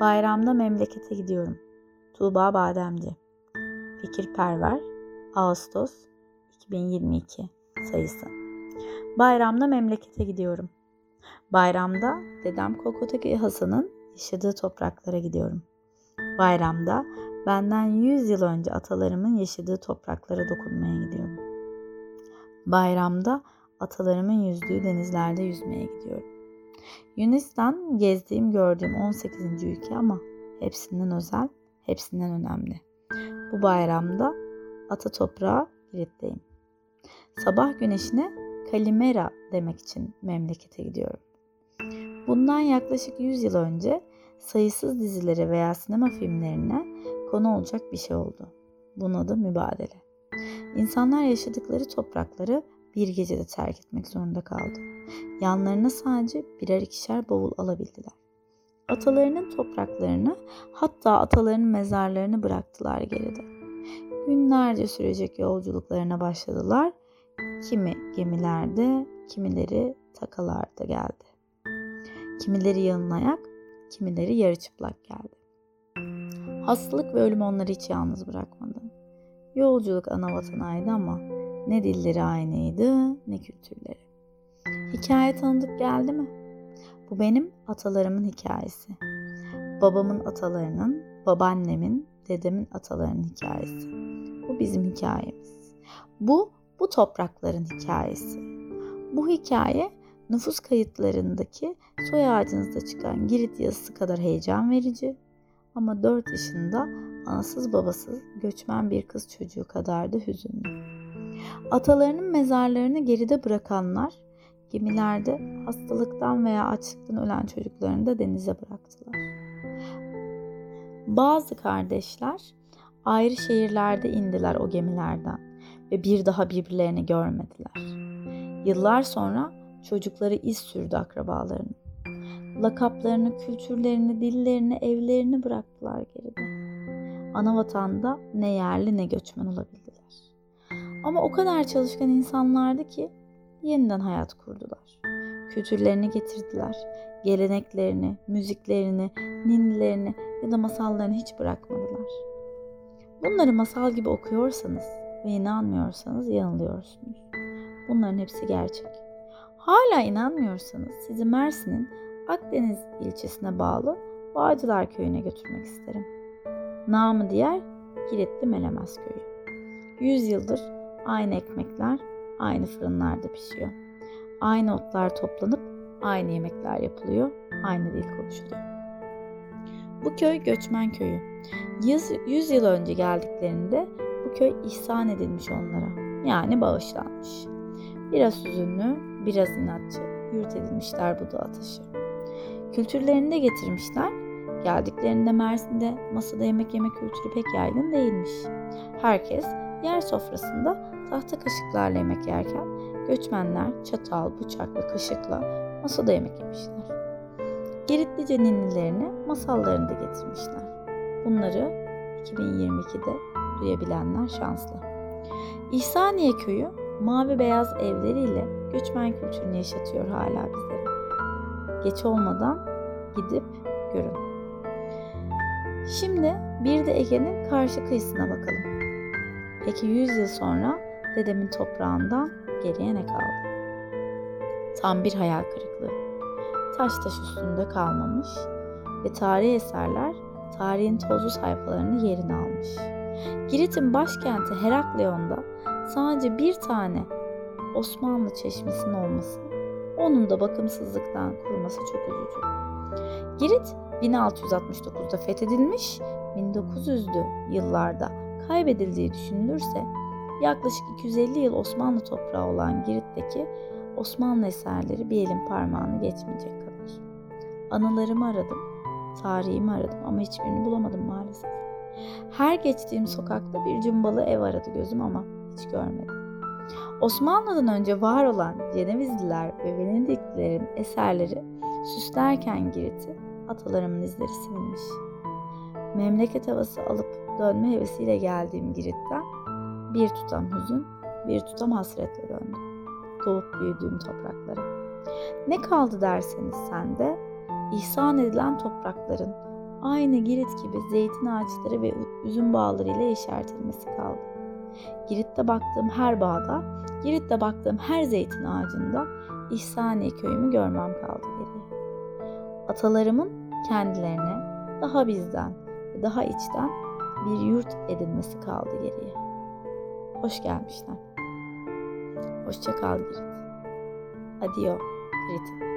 Bayramda memlekete gidiyorum. Tuğba Bademci. Fikirperver. Ağustos 2022 sayısı. Bayramda memlekete gidiyorum. Bayramda dedem Kokotaki Hasan'ın yaşadığı topraklara gidiyorum. Bayramda benden 100 yıl önce atalarımın yaşadığı topraklara dokunmaya gidiyorum. Bayramda atalarımın yüzdüğü denizlerde yüzmeye gidiyorum. Yunanistan gezdiğim gördüğüm 18. ülke ama hepsinden özel, hepsinden önemli. Bu bayramda ata toprağı Girit'teyim. Sabah güneşine Kalimera demek için memlekete gidiyorum. Bundan yaklaşık 100 yıl önce sayısız dizilere veya sinema filmlerine konu olacak bir şey oldu. Bunun adı mübadele. İnsanlar yaşadıkları toprakları bir gecede terk etmek zorunda kaldı. Yanlarına sadece birer ikişer bavul alabildiler. Atalarının topraklarını hatta atalarının mezarlarını bıraktılar geride. Günlerce sürecek yolculuklarına başladılar. Kimi gemilerde, kimileri takalarda geldi. Kimileri yalın kimileri yarı çıplak geldi. Hastalık ve ölüm onları hiç yalnız bırakmadı. Yolculuk ana vatanaydı ama ne dilleri aynıydı ne kültürleri. Hikaye tanıdık geldi mi? Bu benim atalarımın hikayesi. Babamın atalarının, babaannemin, dedemin atalarının hikayesi. Bu bizim hikayemiz. Bu, bu toprakların hikayesi. Bu hikaye nüfus kayıtlarındaki soy ağacınızda çıkan Girit yazısı kadar heyecan verici ama 4 yaşında anasız babasız göçmen bir kız çocuğu kadar da hüzünlü. Atalarının mezarlarını geride bırakanlar gemilerde hastalıktan veya açlıktan ölen çocuklarını da denize bıraktılar. Bazı kardeşler ayrı şehirlerde indiler o gemilerden ve bir daha birbirlerini görmediler. Yıllar sonra çocukları iz sürdü akrabalarının. Lakaplarını, kültürlerini, dillerini, evlerini bıraktılar geride. Ana vatanda ne yerli ne göçmen olabildiler. Ama o kadar çalışkan insanlardı ki yeniden hayat kurdular. Kültürlerini getirdiler. Geleneklerini, müziklerini, ninnilerini ya da masallarını hiç bırakmadılar. Bunları masal gibi okuyorsanız ve inanmıyorsanız yanılıyorsunuz. Bunların hepsi gerçek. Hala inanmıyorsanız sizi Mersin'in Akdeniz ilçesine bağlı Bağcılar Köyü'ne götürmek isterim. Namı diğer Giritli Melemez Köyü. Yüz yıldır aynı ekmekler aynı fırınlarda pişiyor. Aynı otlar toplanıp aynı yemekler yapılıyor, aynı dil konuşuluyor. Bu köy göçmen köyü. 100 yıl önce geldiklerinde bu köy ihsan edilmiş onlara. Yani bağışlanmış. Biraz hüzünlü, biraz inatçı yurt edilmişler bu dağa taşı. Kültürlerini de getirmişler. Geldiklerinde Mersin'de masada yemek yeme kültürü pek yaygın değilmiş. Herkes yer sofrasında tahta kaşıklarla yemek yerken göçmenler çatal, bıçak ve kaşıkla masada yemek yemişler. Giritlice ninnilerini, masallarını da getirmişler. Bunları 2022'de duyabilenler şanslı. İhsaniye köyü mavi beyaz evleriyle göçmen kültürünü yaşatıyor hala bizlere. Geç olmadan gidip görün. Şimdi bir de Ege'nin karşı kıyısına bakalım. Peki 100 yıl sonra dedemin toprağından geriye ne kaldı? Tam bir hayal kırıklığı. Taş taş üstünde kalmamış ve tarihi eserler tarihin tozlu sayfalarını yerini almış. Girit'in başkenti Herakleon'da sadece bir tane Osmanlı çeşmesinin olması, onun da bakımsızlıktan kuruması çok üzücü. Girit 1669'da fethedilmiş, 1900'lü yıllarda kaybedildiği düşünülürse yaklaşık 250 yıl Osmanlı toprağı olan Girit'teki Osmanlı eserleri bir elin parmağını geçmeyecek kadar. Anılarımı aradım, tarihimi aradım ama hiçbirini bulamadım maalesef. Her geçtiğim sokakta bir cumbalı ev aradı gözüm ama hiç görmedim. Osmanlı'dan önce var olan Cenevizliler ve Venediklilerin eserleri süslerken Girit'i atalarımın izleri silinmiş. Memleket havası alıp dönme hevesiyle geldiğim Girit'ten bir tutam hüzün, bir tutam hasretle döndüm. Doğup büyüdüğüm topraklara. Ne kaldı derseniz sende, ihsan edilen toprakların aynı Girit gibi zeytin ağaçları ve üzüm bağları ile yeşertilmesi kaldı. Girit'te baktığım her bağda, Girit'te baktığım her zeytin ağacında İhsaniye köyümü görmem kaldı geriye. Atalarımın kendilerine daha bizden ve daha içten bir yurt edinmesi kaldı geriye. Hoş gelmişler. Hoşça kal Girit. Adio Girit'im.